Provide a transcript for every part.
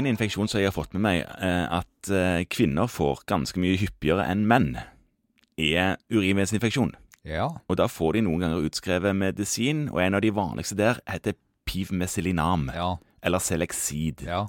en infeksjon som jeg har fått med meg, eh, at eh, kvinner får ganske mye hyppigere enn menn, er urinveisinfeksjon. Ja. Og da får de noen ganger utskrevet medisin, og en av de vanligste der heter pivmeselinam, Ja. eller seleksid. ja.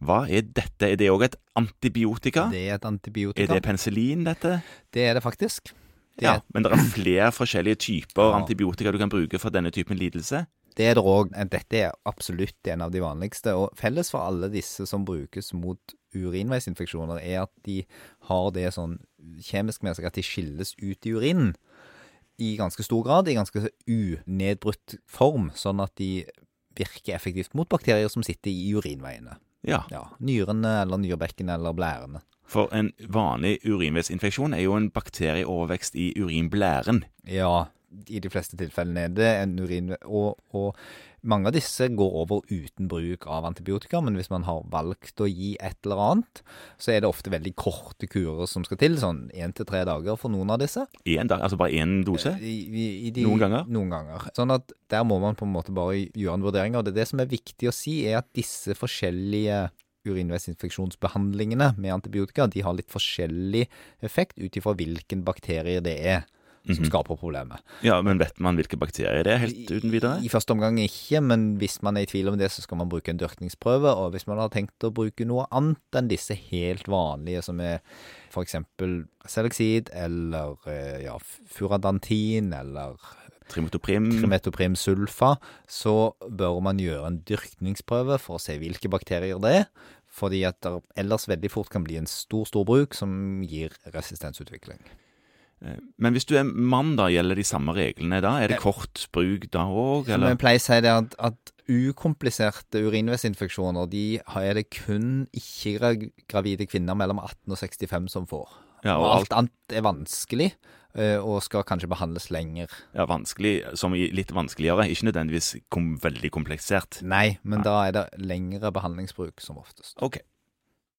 Hva er dette? Er det òg et antibiotika? Det er et antibiotika. Er det penicillin, dette? Det er det faktisk. Det, Ja, men det er flere forskjellige typer Ja. antibiotika du kan bruke for denne typen lidelse. Det er det òg. Dette er absolutt en av de vanligste. Og felles for alle disse som brukes mot urinveisinfeksjoner, er at de har det sånn kjemisk med seg at de skilles ut i urinen. I ganske stor grad, i ganske unedbrutt form, sånn at de virker effektivt mot bakterier som sitter i urinveiene. Ja, Ja, Nyrene eller nyrebekkene eller blærene. for en vanlig urinveisinfeksjon er jo en bakterieovervekst i urinblæren. Ja, i de fleste tilfellene er det en urin... Og, og mange av disse går over uten bruk av antibiotika, men hvis man har valgt å gi et eller annet, så er det ofte veldig korte kurer som skal til, sånn én til tre dager for noen av disse. En dag, altså bare én dose? I, i, i de, Noen ganger? Noen ganger. Sånn at der må man på en måte bare gjøre en vurdering, og det, det som er viktig å si, er at disse forskjellige urinveisinfeksjonsbehandlingene med antibiotika, de har litt forskjellig effekt ut ifra hvilken bakterie det er som skaper problemet. Ja, men vet man hvilke bakterier det er, helt uten videre? I, I første omgang ikke, men hvis man er i tvil om det, så skal man bruke en dyrkningsprøve. Og hvis man har tenkt å bruke noe annet enn disse helt vanlige, som er f.eks. seleksid eller eh, ja, Furadantin eller Trimetoprim? Trimetoprim sulfa, så bør man gjøre en dyrkningsprøve for å se hvilke bakterier det er. Fordi at det ellers veldig fort kan bli en stor, stor bruk som gir resistensutvikling. Eh, Men hvis du er mann, da, gjelder de samme reglene da? Er det kort bruk da òg, Som eller? jeg pleier å si, det at, at ukompliserte urinveisinfeksjoner, de har- er det kun ikke-gravide kvinner mellom 18 og 65 som får. Ja, og alt, alt annet er vanskelig, eh, og skal kanskje behandles lenger. Ja, vanskelig, som litt vanskeligere. Ikke nødvendigvis kom, veldig komplisert. Nei, men da er det lengre behandlingsbruk som oftest. Ok.